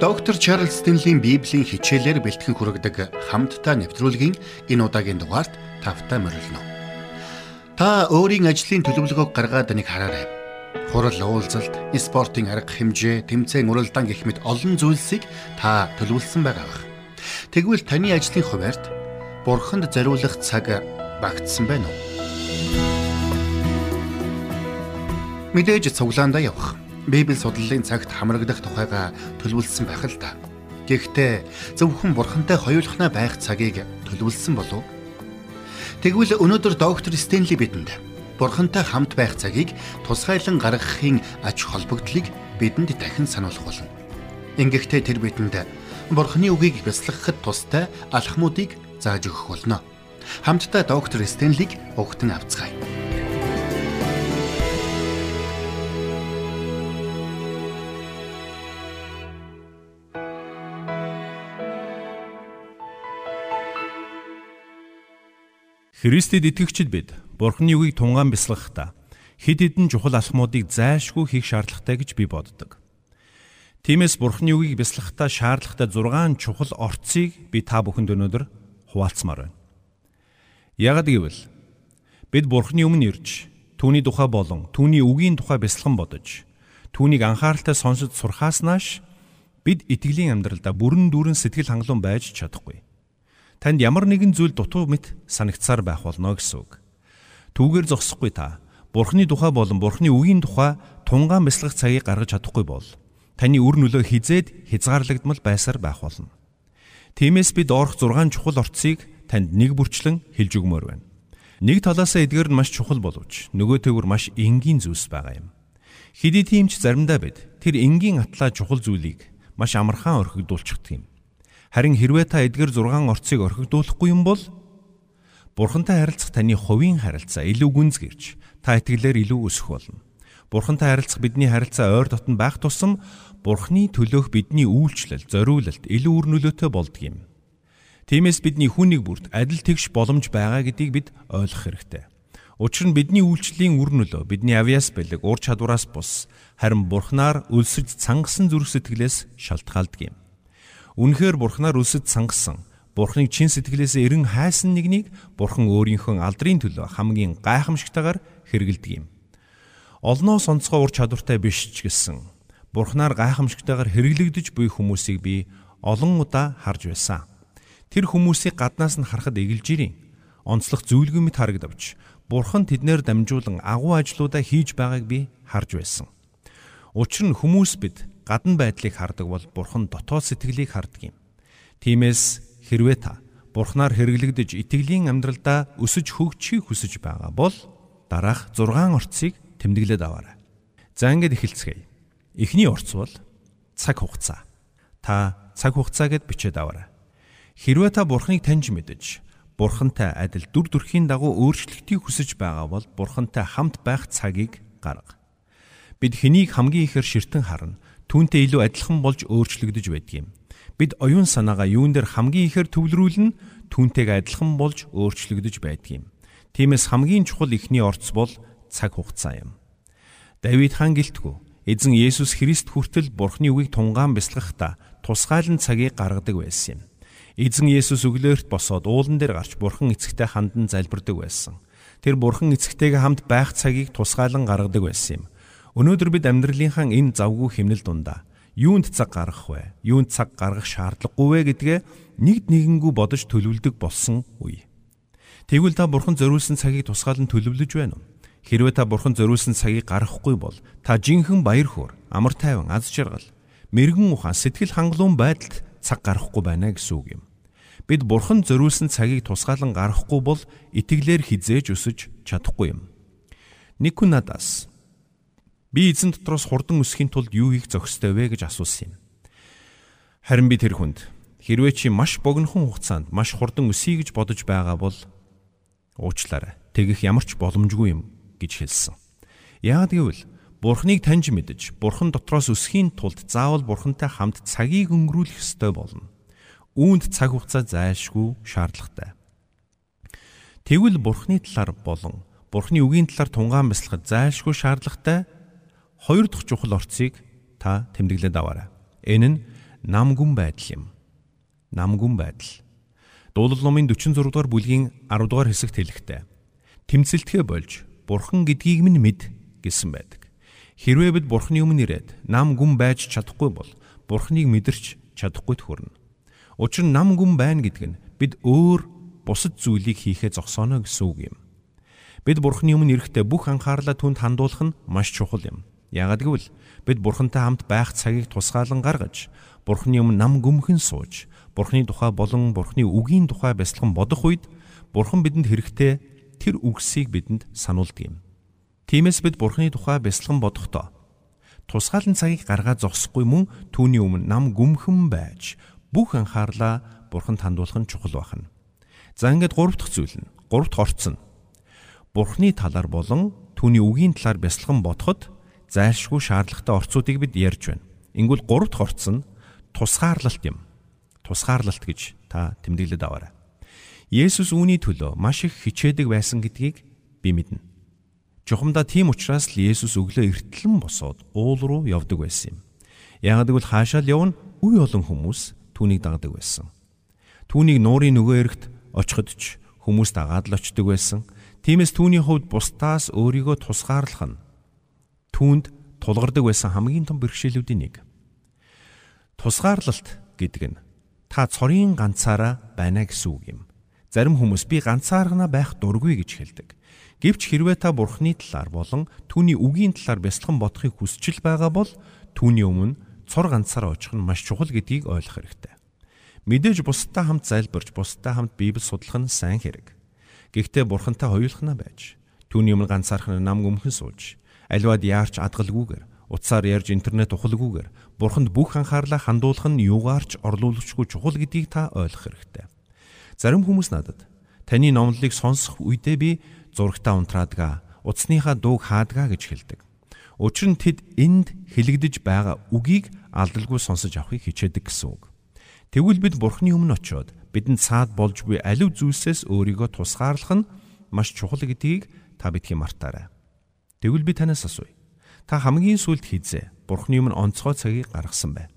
Доктор Чарлз Стенлийн Библийн хичээлээр бэлтгэн хүргэдэг хамтдаа нэвтрүүлгийн энэ удаагийн дугаарт тавтай морилно. Та өөрийн ажлын төлөвлөгөөг гаргаад нэг хараарай. Хурал уулзалт, спортын арга хэмжээ, тэмцээн уралдаан гэх мэт олон зүйлсийг та төлөвлөсөн байгаа. Тэгвэл таны ажлын хуваарьд бурханд зориулах цаг багтсан байна уу? Мэдээж цуглаандаа явах Библи судлалын цагт хамрагдах тухайга төлөвлөсөн байх л та. Гэхдээ зөвхөн бурхантай хоёулахна байх цагийг төлөвлөсөн болов. Тэгвэл өнөөдөр доктор Стенли бидэнд бурхантай хамт байх цагийг тусгайлан гаргахын ач холбогдлыг бидэнд дахин сануулах болно. Ингэхдээ тэр бидэнд бурханы үгийг бясалгахад тустай алхмуудыг зааж өгөх болно. Хамтдаа доктор Стенлиг угтан авцгаая. Христэд итгэгчид бид Бурхны үгийг тунгаан бясалгахдаа хэд хэдэн чухал алхмуудыг зайлшгүй хийх шаардлагатай гэж би боддог. Тиймээс Бурхны үгийг бясалгахдаа шаардлагатай 6 чухал орцыг би та бүхэнд өнөөдөр хуваалцмаар байна. Ягд гэвэл бид Бурхны өмнө ирж түүний тухай болон түүний үгийн тухай бясалган бодож түүнийг анхааралтай сонсож сурхаас нааш бид итгэлийн амьдралдаа бүрэн дүүрэн сэтгэл хангалуун байж чадахгүй танд ямар нэгэн зүйл дутуу мэт санагцсаар байх болно гэсэн үг. Түүгээр зогсохгүй та Бурхны тухай болон Бурхны үгийн тухай тунгаан бясалгах цагийг гаргаж чадахгүй бол таны үр нөлөө хизээд хязгаарлагдмал байсаар байх болно. Тиймээс бид орох 6 чухал орцыг танд нэг бүрчлэн хэлж өгмөр байна. Нэг талаасаа эдгээр нь маш чухал боловч нөгөө төгөр маш энгийн зүйлс байгаа юм. Хэдий тийм ч заримдаа бид тэр энгийн атлаа чухал зүйлийг маш амархан орхигдуулчихдаг юм. Харин хэрвээ та эдгээр 6 орцыг орхигдуулахгүй юм бол Бурхантай харилцах таны хувийн харилцаа илүү гүнзгийрч та итгэлээр илүү өсөх болно. Бурхантай харилцах бидний харилцаа ойр дотн байх тусам Бурхны төлөөх бидний үйлчлэл, зориулалт илүү үр нөлөөтэй болдго юм. Тиймээс бидний хүнийг бүрт адил тэгш боломж байгаа гэдгийг бид ойлгох хэрэгтэй. Учир нь бидний үйлчлэлийн үр нөлөө бидний авьяас бэлэг, ур чадвараас бус харин Бурхнаар өлсөж цангасан зүрх сэтгэлээс шалтгаалдаг юм. Үнэхээр Бурхнаар үсэд сангасан Бурхныг чин сэтгэлээс эрен хайсан нэгнийг Бурхан өөрийнхөө алдрын төлөө хамгийн гайхамшигтайгаар хэрэгэлдэг юм. Олноо сонцгоо ур чадвартай биш ч гэсэн Бурхнаар гайхамшигтайгаар хэрэглэгдэж буй хүмүүсийг би олон удаа харж байсан. Тэр хүмүүсийг гаднаас нь харахад эгэлж ирийн. Онцлог зүйлгүй мэт харагдавч Бурхан тэднэр дамжуулан агуу ажлуудаа хийж байгааг би харж байсан. Учир нь хүмүүс бид гадна байдлыг хардаг бол бурхан дотоод сэтгэлийг хардаг юм. Тиймээс хэрвээ та бурхнаар хэрэглэгдэж итгэлийн амьдралдаа өсөж хөгжихийг хүсэж байгаа бол дараах 6 орцыг тэмдэглээд аваарай. За ингээд эхэлцгээе. Эхний орц бол цаг хугацаа. Та цаг хугацаа гэд бичээд аваарай. Хэрвээ та бурхныг таньж мэдэж бурхантай адил дүр төрхийн дагуу өөрчлөлтийг хүсэж байгаа бол бурхантай хамт байх цагийг гарга. Бид хэнийг хамгийн ихээр ширтэн харна түүнтэй илүү адилхан болж өөрчлөгдөж байдаг юм. Бид оюун санаагаа юун дээр хамгийн ихээр төвлөрүүлнэ түүнтэйг адилхан болж өөрчлөгдөж байдаг юм. Тиймээс хамгийн чухал ихний орц бол цаг хугацаа юм. Давид хаан гэлтгүү эзэн Есүс Христ хүртэл Бурхны үгийг тунгаан бясалгахдаа тусгайлан цагийг гаргадаг байсан юм. Эзэн Есүс өглөөрт босоод уулан дээр гарч Бурхан эцэгтэй хандан залбирдаг байсан. Тэр Бурхан эцэгтэйгээ хамт байх цагийг тусгайлан гаргадаг байсан юм. Өнөөдөр бид амьдралынхаа энэ завгүй хэмнэл дундаа юунд цаг гаргах вэ? Юунд цаг гаргах шаардлагагүй вэ гэдгээ нэгд нэгэнгүү бодож төлөвлөдөг болсон үе. Тэгвэл та бурхан зориулсан цагийг тусгаалan төлөвлөж байна уу? Хэрвээ та бурхан зориулсан цагийг гаргахгүй бол та жинхэнэ баяр хөөр, амар тайван, аз жаргал, мэрэгэн ухаан, сэтгэл хангалуун байдалд цаг гаргахгүй байна гэсэн үг юм. Бид бурхан зориулсан цагийг тусгаалan гаргахгүй бол итгэлээр хизээж өсөж чадахгүй юм. Нэг хүн надаас Би эзэн дотроос хурдан өсөхийн тулд юу хийх зохистой вэ гэж асуусан юм. Харин би тэр хүнд хэрвээ чи маш богинохон хугацаанд маш хурдан өсөе гэж бодож байгаа бол уучлаарай. Тэгэх ямар ч боломжгүй юм гэж хэлсэн. Яагад гэвэл Бурхныг таньж мэдж, Бурхан дотроос өсөхийн тулд заавал Бурхантай хамт цагийг өнгөрүүлэх ёстой болно. Үүнд цаг хугацаа зайлшгүй шаардлагатай. Тэгвэл Бурхны талаар болон Бурхны үгийн талаар тунгаан бясалгах зайлшгүй шаардлагатай хоёр дахь чухал орцыг та тэмдэглээд аваарай. Энэ нь намгүн байдал юм. Намгүн байдал. Дуулал номын 46 дугаар бүлгийн 10 дугаар хэсэгт хэлэхдээ тэмцэлтгэ болж бурхан гэдгийг минь мэд гэсэн байдаг. Хэрвээ бид бурханы өмнө ирээд нам гүн байж чадахгүй бол бурханыг мэдэрч чадахгүйд хүрнэ. Учир нь нам гүн байна гэдэг нь бид өөр бусад зүйлийг хийхээ зогсооно гэсэн үг юм. Бид бурханы өмнө ирэхдээ бүх анхаарлаа түнд хандуулах нь маш чухал юм. Яагад гэвэл бид бурхантай хамт байх цагийг тусгаалan гаргаж бурханы өмнө нам гүмхэн сууж бурханы тухай болон бурханы үгийн тухай бясалган бодох үед бурхан бидэнд хэрэгтэй тэр үгсийг бидэнд сануулдаг юм. Тиймээс бид Бурхны тухай бясалган бодохдоо тусгаалan цагийг гаргаад зогсохгүй мөн түүний өмнө нам гүмхэн байж бүх анхаарлаа Бурханд хандуулах нь чухал байна. За ингээд гурав дахь зүйл нь гурав дахь орц нь Бурхны талаар болон түүний үгийн талаар бясалган бодоход зайлшгүй шаардлагатай орцуудыг бид ярьж байна. Ингүүл гурав дахь орц нь тусгаарлалт юм. Тусгаарлалт гэж та тэмдэглэд аваарай. Есүс үүний төлөө маш их хичээдэг байсан гэдгийг би мэднэ. Чухамдаа тийм учраас л Есүс өглөө эртлэн босоод уул руу явдаг байсан юм. Яагаад гэвэл хаашаа л явна үе олон хүмүүс түүнийг дагдаг байсан. Түүнийг нуурын нөгөө эрэгт очиход ч хүмүүс дагаад л очдөг байсан. Тиймээс түүний хувьд бусдаас өөрийгөө тусгаарлах нь түүнд тулгардаг байсан хамгийн том бэрхшээлүүдийн нэг. Тусгаарлалт гэдэг нь та цорын ганцаараа байна гэсэн үг юм. Зарим хүмүүс би ганцаархнаа байх дургүй гэж хэлдэг. Гэвч хэрвээ та Бурхны талаар болон түүний үгийн талаар бясалган бодохыг хүсчил байгаа бол түүний өмнө цор ганцаар очих нь маш чухал гэдгийг ойлгох хэрэгтэй. Мэдээж бусдаа хамт зайлбарч бусдаа хамт Библи судлах нь сайн хэрэг. Гэхдээ Бурхантай хоёулахна байж түүний өмнө ганцаархан нам гүмхэн сууж аливаад яарч адгалгүйгээр утсаар ярьж интернет ухалгүйгээр Бурханд бүх анхаарлаа хандуулах нь юугаарч орлуулахгүй чухал гэдгийг та ойлгох хэрэгтэй. Зарим хүмүүс надад таны номлолыг сонсох үедээ би зурагтаа унтраадгаа, утасныхаа дууг хаадгаа гэж хэлдэг. Учир нь тэд энд хэлэгдэж байгаа үгийг алдалгүй сонсож авахыг хичээдэг гэсэн үг. Тэгвэл бид Бурхны өмнө очиод бидэнд цаад болж буй алив зүйлсээс өөрийгөө тусгаарлах нь маш чухал гэдгийг та бидхи мартаарай. Тэгвэл би танаас асууя. Та хамгийн сүүлд хизээ Бурхны өмнө онцгой цагийг гаргасан бай.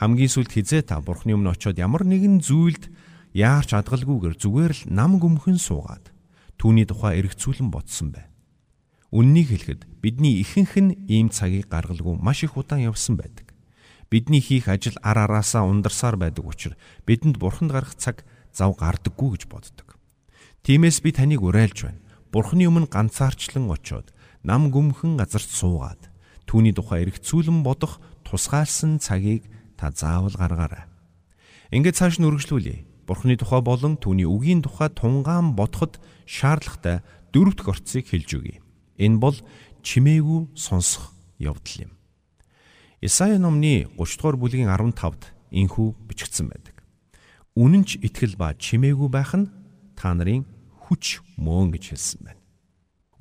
Хамгийн сүүлд хизээ та Бурхны өмнө очиод ямар нэгэн зүйлд яарч адгалгүйгээр зүгээр л нам гүмхэн суугаад түүний тухай эргцүүлэн бодсон бай. Үннийг хэлэхэд бидний ихэнх нь ийм цагийг гаргалгүй маш их удаан явсан байдаг. Бидний хийх ажил ар араасаа ундарсаар байдаг учраас бидэнд бурханд гарах цаг зав гардаггүй гэж боддог. Тиймээс би таныг уриалж байна. Бурхны өмнө ганцаарчлан очиод нам гүмхэн газарт суугаад түүний тухай эргцүүлэн бодох тусгаалсан цагийг та заавал гаргаарай. Ингээд цааш нь үргэлжлүүлье. Бурхны тухай болон түүний үгийн тухай тунгаан бодоход шаардлагатай дөрөв дэх орцыг хэлж өгье. Энэ бол чимээгүй сонсох явдал юм. Исая номны 30 дугаар бүлгийн 15-д инхүү бичигдсэн байдаг. Үнэн ч итгэл ба чимээгүй байх нь та нарын хүч мөн гэж хэлсэн байна.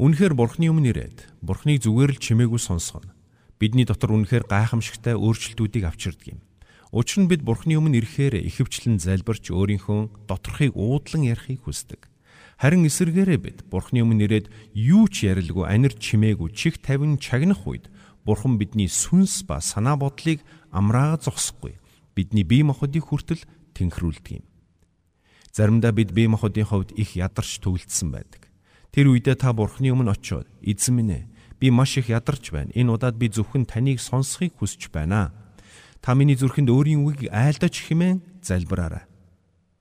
Үнэхээр Бурхны өмнө ирээд Бурхныг зүгээр л чимээгүй сонсгоно. Бидний дотор үнэхээр гайхамшигтай өөрчлөлтүүдийг авчирдаг юм. Учир нь бид Бурхны өмнө ирэхээр ихэвчлэн залбирч өөрийнхөө доторхыг уудлан ярихыг хүсдэг. Харин эсэргээрээ бид Бурхны өмнө ирээд юу ч ярилгүй анир чимээгүй чих тавин чагнах үед Бурхан бидний сүнс ба санаа бодлыг амраа зогсохгүй. Бидний бие махбодыг хүртэл тэнхрүүлдэг юм. Заримдаа бид бие махбодын хувьд их ядарч төвлөдсөн байдаг. Тэр үедээ та Бурхны өмнө очиод эзэн минь ээ би маш их ядарч байна. Энэ удаад би зөвхөн таныг сонсхийг хүсэж байна Та миний зүрхэнд өөрийн үгийг айлдаж химэн залбираарай.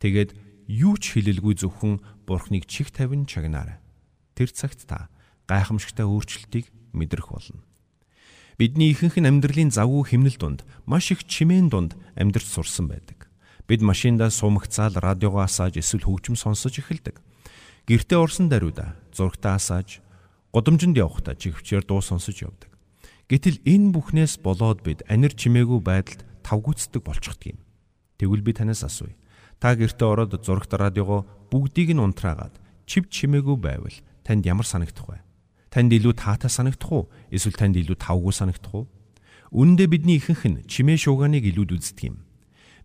Тэгээд юу ч хэлэлгүй зөвхөн Бурхныг чих тавин чагнаарай. Тэр цагт та гайхамшигтай өөрчлөлтийг мэдрэх болно. Бидний ихэнх нь амьдралын завгүй химнэл дунд маш их чимээн дунд амьдарч сурсан байдаг. Бид машиндаа сумагцаал радиогоо асааж эсвэл хөгжим сонсож эхэлдэг. Гэртээ орсон даруйда зургтаа асааж, годомжинд явхдаа чихвчээр дуу сонсож явдаг. Гэтэл энэ бүхнээс болоод бид анир чимээгүй байдалд тавгүйцдэг болчихдөг юм. Тэгвэл би танаас асууя. Та гэртээ ороод зурагт радиого бүгдийг нь унтраагаад чив чимээгүй байвал танд ямар санагдах вэ? Танд илүү таатай санагдах уу? Эсвэл танд илүү тавгүй санагдах уу? Үүндээ бидний ихэнх нь чимээ шууганыг илүүд үздэг юм.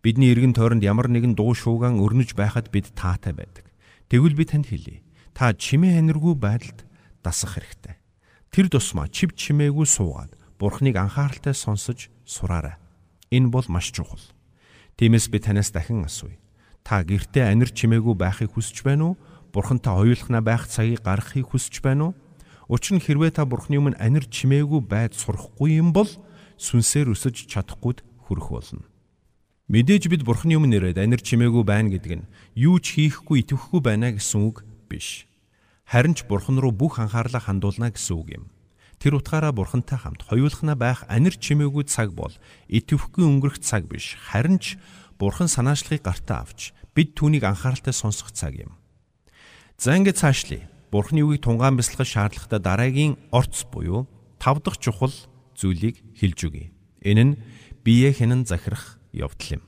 Бидний эргэн тойронд ямар нэгэн дуу шуугаан өрнөж байхад бид таатай байдаг. Тэгвэл би танд хэлье. Та чимээ ханиргүй байдалд дасах хэрэгтэй. Тэр тусмаа чив чимээгүй суугаад Бурхныг анхааралтай сонсож сураарай. Энэ бол маш чухал. Тиймээс би танаас дахин асууя. Та гэртээ анир чимээгүй байхыг хүсэж байна уу? Бурхантай хоёулахна байх цагийг гаргахыг хүсэж байна уу? Учир нь хэрвээ та Бурхны өмнө анир чимээгүй байд сурахгүй юм бол сүнсээр өсөж чадахгүйд хүрэх болно. Мэдээж бид Бурхны өмнө ирээд анир чимээгүй байна гэдэг нь юу ч хийхгүй итгэхгүй байна гэсэн үг биш. Харин ч Бурхан руу бүх анхаарлаа хандуулна гэсэн үг юм. Тэр утгаараа Бурхантай хамт хоёулахна байх анир чимээгүй цаг бол итгэвхгүй өнгөрөх цаг биш. Харин ч Бурхан санаачлагыг гартаа авч бид түүнийг анхааралтай сонсох цаг юм. За ингэ цаашлие. Бурхны үгийг тунгаан бясалгах шаардлагатай дараагийн орц буюу тав дахь чухал зүйлийг хэлж өгье. Энэ нь бие хянан захирах явдал юм.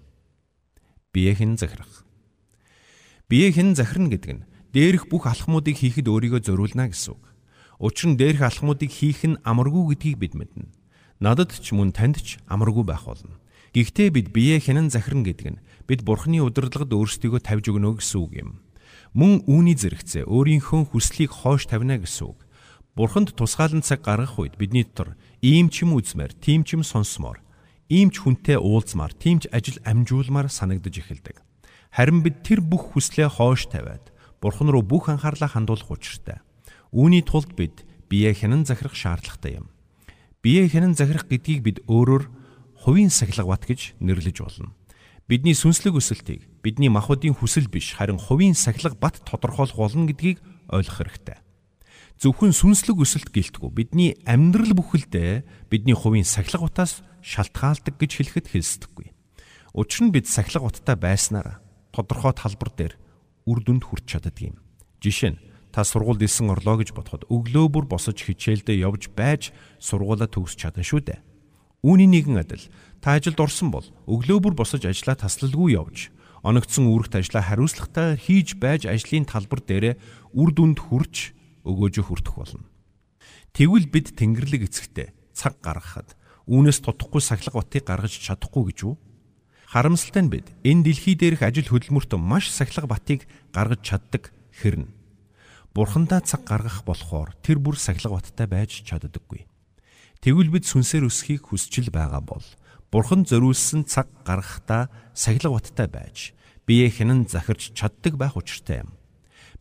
Бие хэн захирах. Бие хэн захирна гэдэг нь дээрх бүх алхмуудыг хийхэд өөрийгөө зориулна гэсэн үг. Учир нь дээрх алхмуудыг хийх нь амаргүй гэдгийг бид мэднэ. Надад ч мөн танд ч амаргүй байх болно. Гэхдээ бид бие хянан захирна гэдэг нь бид бурхны удирдлагад өөрсдийгөө тавьж өгнө гэсэн үг юм. Мөн үүний зэрэгцээ өөрийнхөө хүслийг хоош тавина гэсэн үг. Бурханд тусгаалan цаг гаргах үед бидний дотор ийм ч юм үзмээр, тийм ч юм сонсмоор ийм ч хүнтэй уулзмаар, тийм ч ажил амжуулмаар санагдаж эхэлдэг. Харин бид тэр бүх хүслээ хоош тавиад Бурхан руу бүх анхаарлаа хандуулах учиртай. Үүний тулд бид бие хянан захирах шаардлагатай юм. Бие хянан захирах гэдгийг бид өөрөөр хувийн сахилга бат гэж нэрлэж болно. Бидний сүнслэг өсөлтийг бидний махбодын хүсэл биш харин хувийн сахилга бат тодорхойлох болно гэдгийг ойлгох хэрэгтэй. Зөвхөн сүнслэг өсөлт гэлтгүү бидний амьдрал бүхэлдээ бидний хувийн сахилга утаас шалтгаалдаг гэж хэлэхэд хэлсдэггүй. Учир нь бид сахилга уттай байснаар тодорхой талбар дээр үр дүнд хүрч чаддаг юм. Жишээ нь та сургуульд исэн орлоо гэж бодоход өглөө бүр босож хичээлдээ явж байж сургуулаа төгсч чадна шүү дээ. Үүний нэгэн адил та ажилд орсон бол өглөө бүр босож ажлаа таслалгүй явж оногдсон үүрэгт ажлаа хариуцлагатай хийж байж ажлын талбар дээрээ үр дүнд хүрч өгөөжө хүртэх болно. Тэгвэл бид Тэнгэрлэг эцэгтэй цаг гаргахад үүнээс тутахгүй сахилга батыг гаргаж чадахгүй гэж үү? Харамсалтай нь бид энэ дэлхий дээрх ажил хөдөлмөрт маш сахилга батыг гаргаж чаддаг хэрнэ. Бурхандаа цаг гаргах болохоор тэр бүр сахилга баттай байж чаддаггүй. Тэгвэл бид сүнсээр өсөхийг хүсчил байгаа бол Бурхан зориулсан цаг гаргахдаа сахилга баттай байж бие хянан захирч чаддаг байх учиртай юм.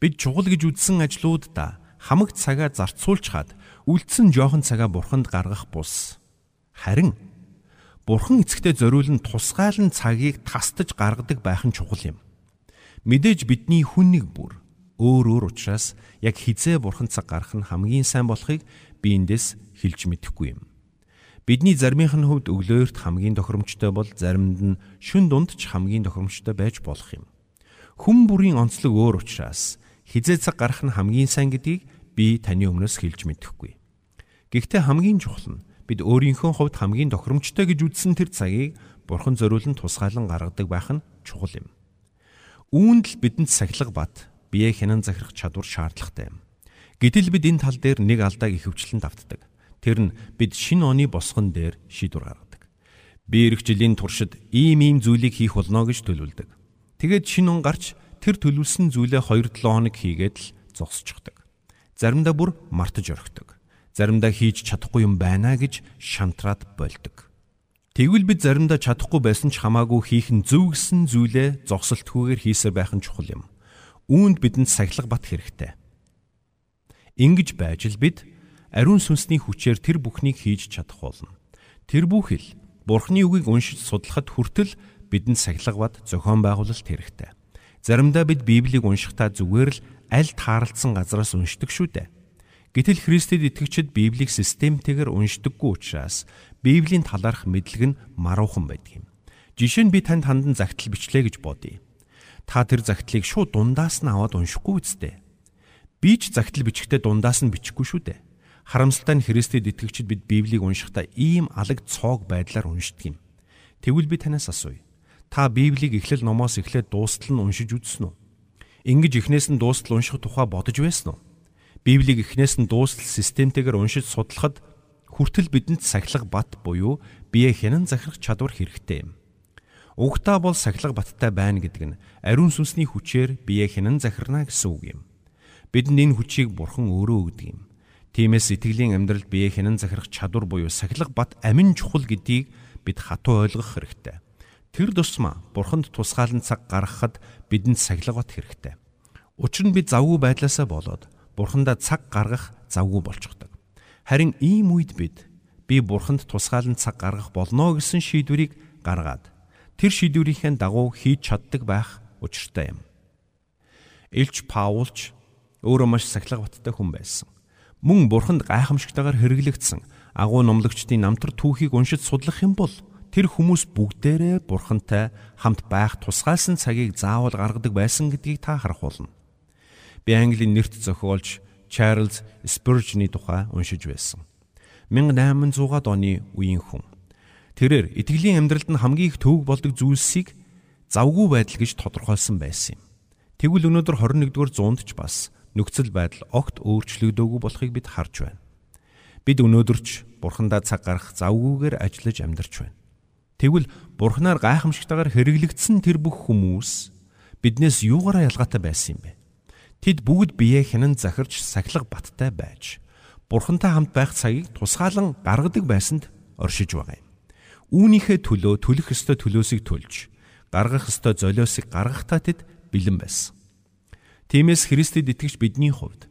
Бид чухал гэж үзсэн ажлуудаа хамаг цагаа зарцуулж хаад үлдсэн жоохон цагаа бурханд гаргах бус Харин Бурхан эцэгтэй зориулн тусгаалan цагийг тастаж гаргадаг байх нь чухал юм. Мэдээж бидний хүн нэг бүр өөр өөр учраас яг хизээ бурхан цаг гарах нь хамгийн сайн болохыг би эндээс хэлж мэдэхгүй юм. Бидний заримынх нь хувьд өглөөрт хамгийн тохиромжтой бол заримд нь шүн дунд ч хамгийн тохиромжтой байж болох юм. Хүн бүрийн онцлог өөр учраас хизээ цаг гарах нь хамгийн сайн гэдгийг би таны өмнөөс хэлж мэдэхгүй. Гэхдээ хамгийн чухал нь бид өөрийнхөө хувьд хамгийн тохиромжтой гэж үзсэн тэр цагийг бурхан зориулан тусгаалan гаргадаг байх нь чухал юм. Үүнд л бидэнд сахилга бат бие хянан захирах чадвар шаардлагатай юм. Гэтэл бид энэ тал дээр нэг алдааг ихэвчлэн давтдаг. Тэр нь бид шинэ оны босгон дээр шийдвэр гаргадаг. Би эх жилийн туршид ийм ийм зүйлийг хийх болно гэж төлөвлөдөг. Тэгээд шинэ он гарч тэр төлөвлөсөн зүйлээ 2-7 хоног хийгээд л зогсчихдаг. Заримдаа бүр мартаж орхидог заримдаа хийж чадахгүй юм байна гэж шантраад болдог. Тэгвэл бид заримдаа чадахгүй байсан ч хамаагүй хийх нь зөв гэсэн зүйлээ зогсолтгүйгээр хийсээр байх нь чухал юм. Үүнд бидэнд сахилга бат хэрэгтэй. Ингиж байж л бид ариун сүнсний хүчээр тэр бүхнийг хийж чадах болно. Тэр бүхэл Бурхны үгийг уншиж судлахад хүртэл бидэнд сахилга бат зохион байгуулалт хэрэгтэй. Заримдаа бид Библийг уншихдаа зүгээр л аль тааралцсан газраас уншдаг шүү дээ. Гэтэл Христэд итгэгчид Библийг системтэйгээр уншдаггүй учраас Библийн талаарх мэдлэг нь маруухан байдаг юм. Жишээ нь би танд хандан загтал бичлээ гэж бодъё. Та тэр загтлыг шууд дундаас нь аваад уншихгүй үсттэй. Би ч загтал бичгтээ дундаас нь бичихгүй шүү дээ. Харамсалтай нь Христэд итгэгчид бид Библийг уншихдаа ийм алаг цоог байдлаар уншдаг юм. Тэгвэл би танаас асууя. Та Библийг эхлэл номоос эхлээд дуустал нь уншиж үзсэн үү? Ингиж эхнээс нь дуустал унших тухай бодож байсан уу? Библийг эхнээс нь дуустал системтэйгээр уншиж судлахад хүртэл бидэнд сахилга бат буюу бие хянан захирах чадвар хэрэгтэй юм. Угтаа бол сахилга баттай байна гэдэг нь ариун сүнсний хүчээр бие хянан захирна гэсэн үг юм. Бидэнд энэ хүчийг бурхан өөрөө өгдөг юм. Тиймээс сэтгэлийн амьдралд бие хянан захирах чадвар буюу сахилга бат амин чухал гэдгийг бид хатуу ойлгох хэрэгтэй. Тэр тусмаа бурханд тусгаалan цаг гаргахад бидэнд сахилга бат хэрэгтэй. Учир нь бид завгүй байдлаасаа болоод бурхандаа цаг гаргах завгүй болчихдог. Харин ийм үед бид би бурханд тусгаалan цаг гаргах болно гэсэн шийдвэрийг гаргаад тэр шийдвэрийнхээ дагуу хийж чаддаг байх учиртай юм. Илч Паулч өөрөө маш сахилга баттай хүн байсан. Мөн бурханд гайхамшигтайгаар хэрэглэгдсэн агуу номлогчдын намтар түүхийг уншиж судлах юм бол тэр хүмүүс бүгдээрээ бурхантай хамт байх тусгаалсан цагийг заавал гаргадаг байсан гэдгийг та харах болно. Би Английн нэрт зохиолч Чарльз Спurgeon-ы тухай уншиж байсан. 1800-аад оны үеийн хүн. Тэрээр итгэлийн амьдралд нь хамгийн их төвөг болдог зүйлсийг завгүй байдал гэж тодорхойлсон байсан юм. Тэгвэл өнөөдөр 21-р зуунд ч бас нөхцөл байдал огт өөрчлөгдөөгүй болохыг бид харж байна. Бид өнөөдөр ч бурхандаа цаг гарах завгүйгээр ажиллаж амьдарч байна. Тэгвэл бурхнаар гайхамшигтайгаар хэрэглэгдсэн тэр бүх хүмүүс биднээс юугаараа ялгаатай байсан юм бэ? Тэд бүгд биеэ хянан захирч сахилга баттай байж бурхантай хамт байх цагийг тусгаалan гаргадаг байсанд оршиж байгаа юм. Үүнийхээ төлөө төлөх ёстой төлөөсийг төлж гаргах ёстой золиосыг гаргахтаа тэд бэлэн байсан. Тиймээс Христэд итгэж бидний хувьд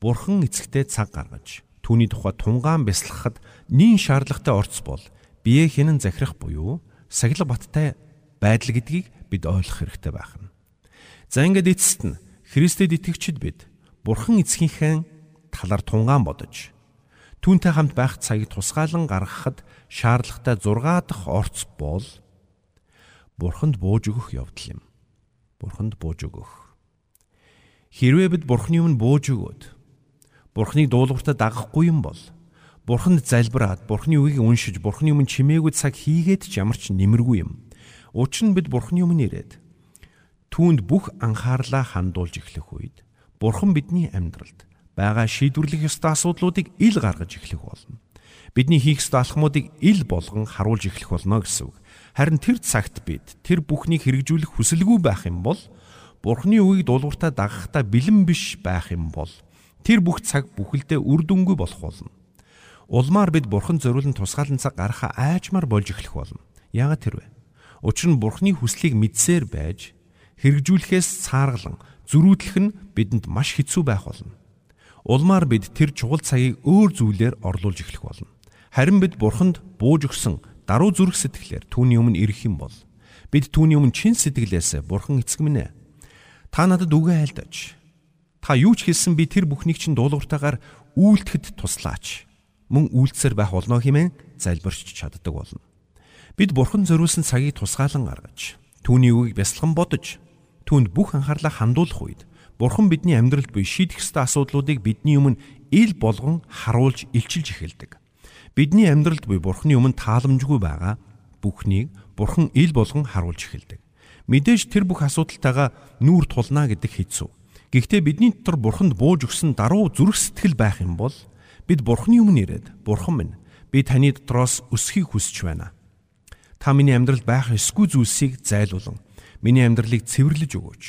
Бурхан эцэгтэй цаг гаргаж түүний тухай тунгаан бясалгахад нин шаардлагатай орц бол бие хинэн захирах буюу сахилга баттай байдал гэдгийг бид ойлгох хэрэгтэй байна. За ингээд эцэст нь Христэд итгэгчид бид Бурхан эцгийнхээ талар тунгаан бодож түүнтэй хамт байх цагийг тусгаалan гаргахад шаардлагатай 6 дахь орц бол Бурханд бууж өгөх явдал юм. Бурханд бууж өгөх Хэрвээ бид Бурхны өмнө бууж өгөөд Бурхныг дуулууртаа дагахгүй юм бол Бурханд залбираад Бурхны үгийг уншиж Бурхны өмнө чимээгүй цаг хийгээд ч ямар ч нэмэргүй юм. Учир нь бид Бурхны өмнө ирээд түүнд бүх анхаарлаа хандуулж эхлэх үед Бурхан бидний амьдралд байгаа шийдвэрлэх ёстой асуудлуудыг ил гаргаж эхлэх болно. Бидний хийх ёстой алхмуудыг ил болгон харуулж эхлэх болно гэсэн үг. Харин тэр цагт бид тэр бүхнийг хэрэгжүүлэх хүсэлгүй байх юм бол Бурхны үгийг дуулууртаа дагахтаа бэлэн биш байх юм бол тэр бүх цаг бүхэлдээ үр дүнгүй болох болно. Улмаар бид Бурхан зориулсан тусгаалan цаг гарахаа айчмаар болж эхлэх болно. Яагаад тэр вэ? Учир нь Бурхны хүслийг мэдсээр байж хэрэгжүүлэхээс цааргалан зөрүүдлэх нь бидэнд маш хэцүү байх болно. Улмаар бид тэр чухал цагийг өөр зүйлээр орлуулж эхлэх болно. Харин бид Бурханд бууж өгсөн даруй зүрх сэтгэлээр түүний өмнө ирэх юм бол бид түүний өмнө чин сэтгэлээс Бурхан эцэг минь ээ Та надад үгээ айлдаж. Та юу ч хэлсэн би тэр бүхнийг чинь дуулууртаагаар үйлдэхэд туслаач. Мөн үйлдсээр байх болно хэмээн залбирч чаддаг болно. Бид бурхан зориулсан цагийг тусгаалan гаргаж, түүний үгийг бясалган бодож, түүнд бүх анхаарлаа хандуулах үед бурхан бидний амьдралд буй шийдэх ёстой асуудлуудыг бидний өмнө ил болгон харуулж илчилж эхэлдэг. Бидний амьдралд буй бурханы өмнө тааламжгүй байгаа бүхнийг бурхан ил болгон харуулж эхэлдэг. Мэдээж тэр бүх асуудалтайгаа нүүр тулна гэдэг хэцүү. Гэхдээ бидний дотор бурханд бууж өгсөн даруй зүрх сэтгэл байх юм бол бид бурханы өмнө ирээд бурхан минь би таны дотроос өсөхийг хүсэж байна. Та миний амьдралд байх эсгүй зүйлсийг зайлуулан миний амьдралыг цэвэрлэж өгөөч.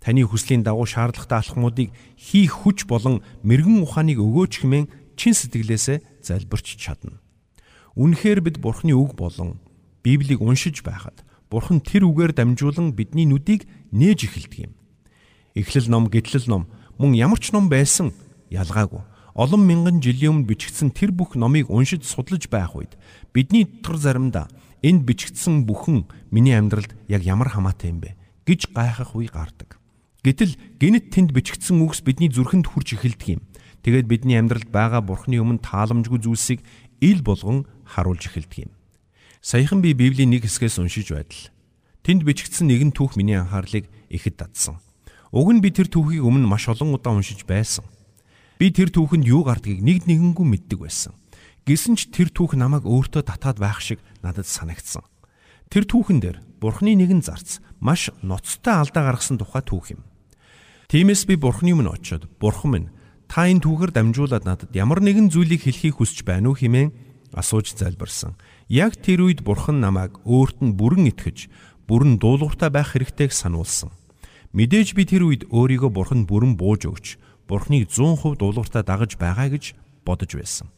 Таны хүслийн дагуу шаардлагатай алхмуудыг хийх хүч болон мэрэгэн ухааныг өгөөч хэмээн чин сэтгэлээсээ залбирч чадна. Үнэхээр бид Бурхны үг болон Библийг уншиж байхад Бурхан тэр үгээр дамжуулан бидний нүдийг нээж эхэлдэг юм. Эхлэл ном, гэтлэл ном мөн ямар ч ном байсан ялгаагүй. Олон мянган жилийн өмнө бичигдсэн тэр бүх номыг уншиж судлаж байх үед бидний дотор заримдаа энд бичигдсэн бүхэн миний амьдралд яг ямар хамаатай юм бэ гэж гайхах үе гардаг. Гэтэл гинт тэнд бичигдсэн үгс бидний зүрхэнд хурж эхэлдэг юм. Тэгээд бидний амьдралд байгаа бурхны өмнө тааламжгүй зүйлсийг ил болгон харуулж эхэлдэг юм. Саяхан би Библийн нэг хэсгээс уншиж байтал тэнд бичигдсэн нэгэн түүх миний анхаарлыг ихэд татсан. Уг нь би тэр түүхийг өмнө маш олон удаа уншиж байсан. Би тэр түүхэнд юу гардгийг нэг нэгэнгүй мэддэг байсан. Гэсэн ч тэр түүх намайг өөртөө татаад байх шиг надад санагдсан. Тэр түүхэн дээр Бурхны нэгэн зарц маш ноцтой алдаа гаргасан тухай түүх юм. Тиймээс би Бурхны өмнө очиод Бурхан минь та энэ түүхээр дамжуулаад надад ямар нэгэн зүйлийг хэлхийг хүсэж байна уу хэмээн асууж залбирсан. Яг тэр үед бурхан намайг өөрт нь бүрэн итгэж, бүрэн дуулууртай байх хэрэгтэйг сануулсан. Мэдээж би тэр үед өөрийгөө бурхан бүрэн бууж өгч, бурханыг 100% дуулууртай дагаж байгаа гэж бодож байсан.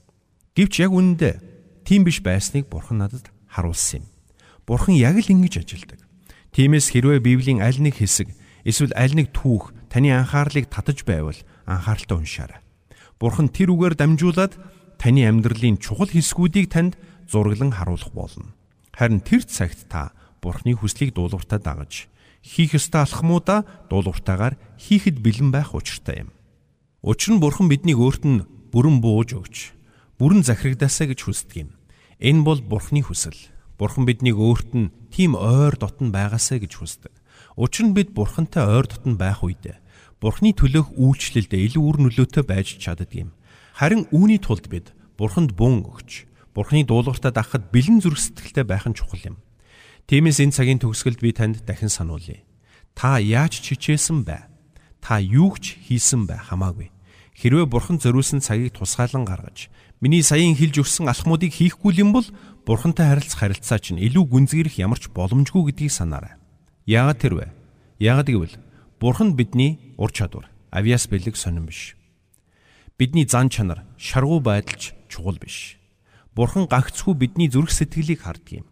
Гэвч яг үнэндээ тийм биш байсныг бурхан надад харуулсан юм. Бурхан яг л ингэж ажилдаг. Тиймээс хэрвээ Библийн аль нэг хэсэг эсвэл аль нэг түүх таны анхаарлыг татаж байвал анхааралтай уншаарай. Бурхан тэр үгээр дамжуулаад таны амьдралын чухал хэсгүүдийг танд зураглан харуулах болно. Харин тэр цагт та Бурханы хүслийг дуулууртаа дагаж хийх ёстой алхмуудаа дуулууртаагаар хийхэд бэлэн байх учиртай юм. Учир нь Бурхан биднийг өөрт нь бүрэн бууж өгч, бүрэн захирагдаасаа гэж хүсдэг юм. Энэ бол Бурханы хүсэл. Бурхан биднийг өөрт нь тийм ойр дотн байгаасаа гэж хүсдэг. Учир нь бид Бурхантай ойр дотн байх үед Бурханы төлөөх үйлчлэлд илүү үр нөлөөтэй байж чаддаг юм. Харин үүний тулд бид Бурханд бун өгч, Бурханы дуулууртаа дагахад бэлэн зүрх сэтгэлтэй байх нь чухал юм. Тиймээс энэ цагийн төгсгөлд би танд дахин сануулъя. Та яаж чичээсэн бай? Та юу ч хийсэн бай хамаагүй. Хэрвээ Бурхан зориулсан цагийг тусгаалan гаргаж, миний саяын хэлж өгсөн алхмуудыг хийхгүй юм бол Бурхантай харилцах харилцаа чинь илүү гүнзгийрэх ямар ч боломжгүй гэдгийг санаарай. Яагаад тэрвэ? Яагаад гэвэл Бурхан бидний ур чадвар, авиас бэлэг сонирн биш. Бидний зан чанар, шаргуу байдалч чухал биш. Бурхан гагцхүү бидний зүрх сэтгэлийг харддаг юм.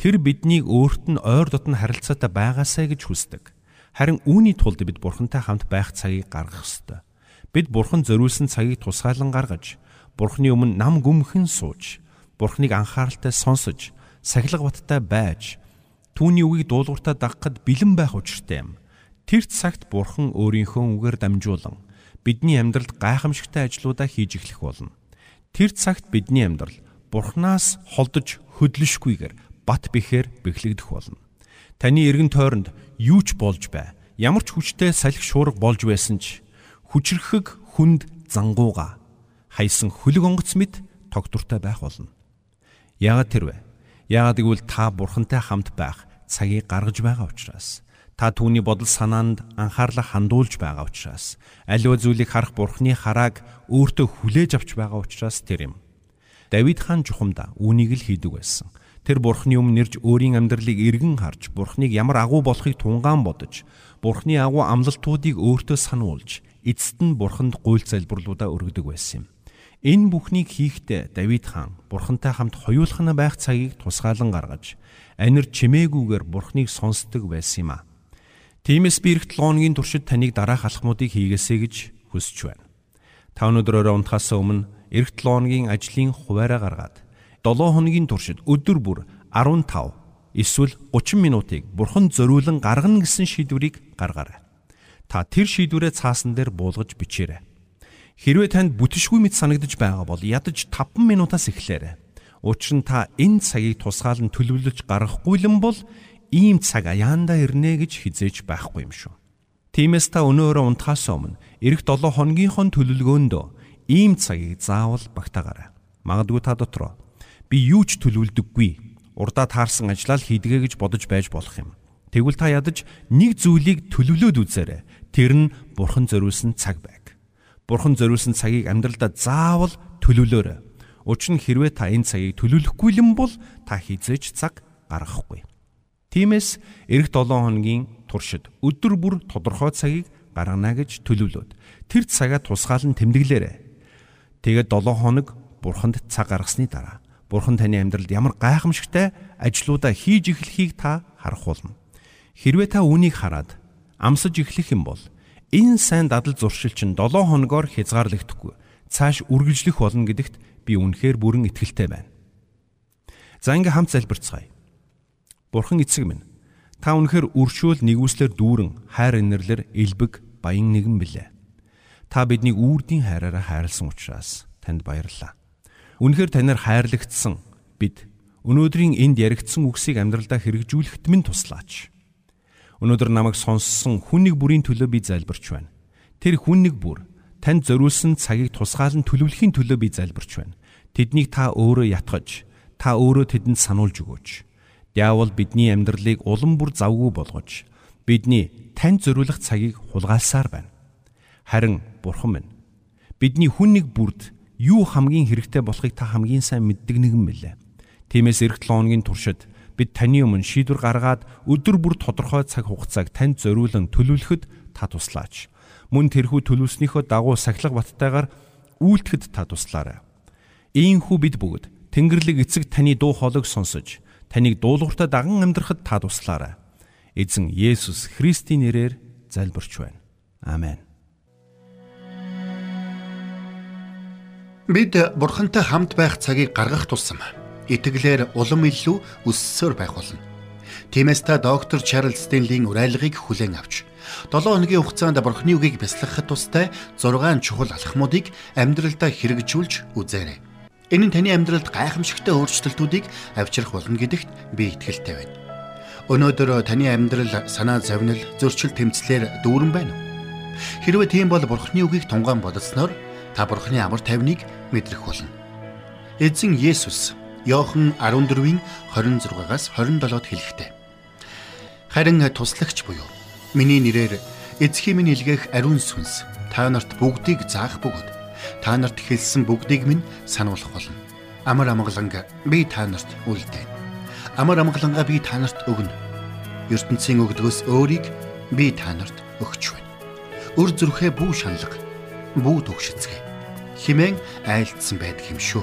Тэр биднийг өөрт нь ойр дотн харилцаатай байгаасаа гэж хүсдэг. Харин үүний тулд бид Бурхантай хамт байх цагийг гаргах ёстой. Бид Бурхан зориулсан цагийг тусгаалan гаргаж, Бурханы өмнө нам гүмхэн сууж, Бурханыг анхааралтай сонсож, сахилга баттай байж, Түүний үгийг дуулууртаа дагахад бэлэн байх учиртай юм. Тэр цагт Бурхан өөрийнхөө үгээр дамжуулан бидний амьдралд гайхамшигтай ажлуудаа хийж эхлэх болно. Тэр цагт бидний амьдрал Бурханаас холдож хөдлөшгүйгээр бат бэхээр бэхлэгдэх болно. Таны эргэн тойронд юу ч болж бай. Ямар ч хүчтэй салхи шуурга болж байсан ч хүчрхэг хүнд зангууга хайсан хөлөг онгоц мэд тогтвортой байх болно. Яагаад тэрвэ? Яагаад гэвэл та бурхантай хамт байх цагийг гаргаж байгаа учраас та түүний бодол санаанд анхаарлаа хандуулж байгаа учраас аливаа зүйлийг харах бурхны харааг өөртөө хүлээж авч байгаа учраас тэр юм. Давид хаан чухамда үүнийг л хийдэг байсан. Тэр бурхны өмнө нэрж өөрийн амьдралыг эргэн харж бурхныг ямар агуу болохыг тунгаан бодож бурхны агуу амлалтуудыг өөртөө сануулж эцэст нь бурханд гуйл залбирлуудаа өргөдөг байсан юм. Энэ бүхнийг хийхдээ Давид хаан бурхантай хамт хоёулахна байх цагийг тусгаалan гаргаж анир чимээгүйгээр бурхныг сонсдог байсан юм а. Тиймээс би эрт 7 хоногийн туршид таныг дараах алхмуудыг хийгээсэй гэж хүсэж байна. Та өнөөдөр өрөө унтахаас өмнө эрт 7 хоногийн ажлын хуваараа гаргаад 7 хоногийн туршид өдөр бүр 15 эсвэл 30 минутыг бурханд зориулан гаргана гэсэн шийдвэрийг гаргаарай. Та тэр шийдвэрээ цаасан дээр буулгаж бичээрэй. Хэрвээ танд бүтшгүй мэт санагдаж байгаа бол ядаж 5 минутаас эхлээрэй. Учир нь та энэ цагийг тусгаалan төлөвлөж гаргахгүй юм бол ийм цаг аяанда ирнэ гэж хизээж байхгүй юм шүү. Тиймээс та өнөөрөө унтахаас өмнө эх 7 хоногийнхоо төлөвлөгөөндөө ийм цагийг заавал багтаагаарай. Магадгүй та дотроо би юу ч төлөвлөдөггүй. Урдаа таарсан ажлаа л хийдгээ гэж бодож байж болох юм. Тэгвэл та ядаж нэг зүйлийг төлөвлөөд үзээрэй. Тэр нь бурхан зориулсан цаг байг. Бурхан зориулсан цагийг амьдралдаа заавал төлөвлөөрэй. Учир нь хэрвээ та энэ цагийг төлөвлөхгүй юм бол та хизээж цаг гаргахгүй. Тиймээс эх 7 хоногийн туршид өдөр бүр тодорхой цагийг гаргана гэж төлөвлөд. Тэр цагаа тусгаалan тэмдэглээрэй. Тэгээд 7 хоног бурханд цаг гаргасны дараа бурхан таны амьдралд ямар гайхамшигтай ажлуудаа хийж эхлэхийг та харах болно. Хэрвээ та үүнийг хараад амсаж эхлэх юм бол Энэ сайн дадал зуршил чинь 7 хоногоор хязгаарлагдахгүй цааш үргэлжлэх болно гэдэгт би үнэхээр бүрэн итгэлтэй байна. За ингээ хамт залбирцгаая. Бурхан эцэг минь та үнэхээр өршөөл нэгүслэр дүүрэн хайр инэрлэр элбэг баян нэгэн билээ. Та биднийг үрдийн хайраараа хайрлсан учраас танд баярлалаа. Үнэхээр танаар хайрлагдсан бид өнөөдрийн энд яригдсан үгсийг амьдралдаа хэрэгжүүлэхэд минь туслаач. Өнөөдөр намайг сонссон хүн нэг бүрийн төлөө би залбирч байна. Тэр хүн нэг бүр танд зориулсан цагийг тусгаалan төлөвлөхийн төлөө би залбирч байна. Тэднийг та өөрөө ятгаж, та өөрөө тэдэнд сануулж өгөөч. Диавол бидний амьдралыг улам бүр завгүй болгож, бидний танд зориулах цагийг хулгайлсаар байна. Харин Бурхан минь бидний хүн нэг бүрд юу хамгийн хэрэгтэй болохыг та хамгийн сайн мэддэг нэгэн мэлээ. Тиймээс эх 7 хоногийн туршид бид таны өмнө шийдвэр гаргаад өдөр бүр тодорхой цаг хугацааг танд зориулан төлөвлөхөд та туслаач. Мөн тэрхүү төлөвснийхөө дагуу сахилга баттайгаар үйлдэхэд та туслаарай. Ийхүү бид бүгд Тэнгэрлэг эцэг таны дуу хоолойг сонсож, таныг дуулууртаа даган амьдрахад та туслаарай. Эзэн Есүс Христийн нэрээр залбирч байна. Амен. Бид бурхантай хамт байх цагийг гаргах тусам итгэлээр улам илүү өссөөр байх болно. Тиймээс та доктор Чарлз Стенлийн уриалгыг хүлээн авч 7 хоногийн хугацаанд бурхны үгийг бясалгахад тустай 6 чухал алхмуудыг амьдралдаа хэрэгжүүлж үзээрэй. Энэ нь таны амьдралд гайхамшигтай өөрчлөлтүүдийг авчрах болно гэдэгт би итгэлтэй байна. Өнөөдөр таны амьдрал санаа зовнил, зөрчил тэмцлэр дүүрэн байна уу? Хэрвээ тийм бол бурхны үгийг тунгаан бодсноор та бурхны амар тайвныг мэдрэх болно. Эзэн Есүс Иохан 14-ийн 26-аас 27-д хэлэхдээ Харин туслагч буюу миний нэрээр эзхийн минь илгээх ариун сүнс та нарт бүгдийг заах бөгөөд та нарт хэлсэн бүгдийг минь сануулах болно. Амар амгаланг би та нарт үлдээн. Амар амгалангаа би та нарт өгнө. ертөнцийн өгдгөөс өөрийг би та нарт өгч байна. Өр зүрхээ бүү шаналга, бүү төгшөцгөө. Химэн айлдсан байдаг юм шүү.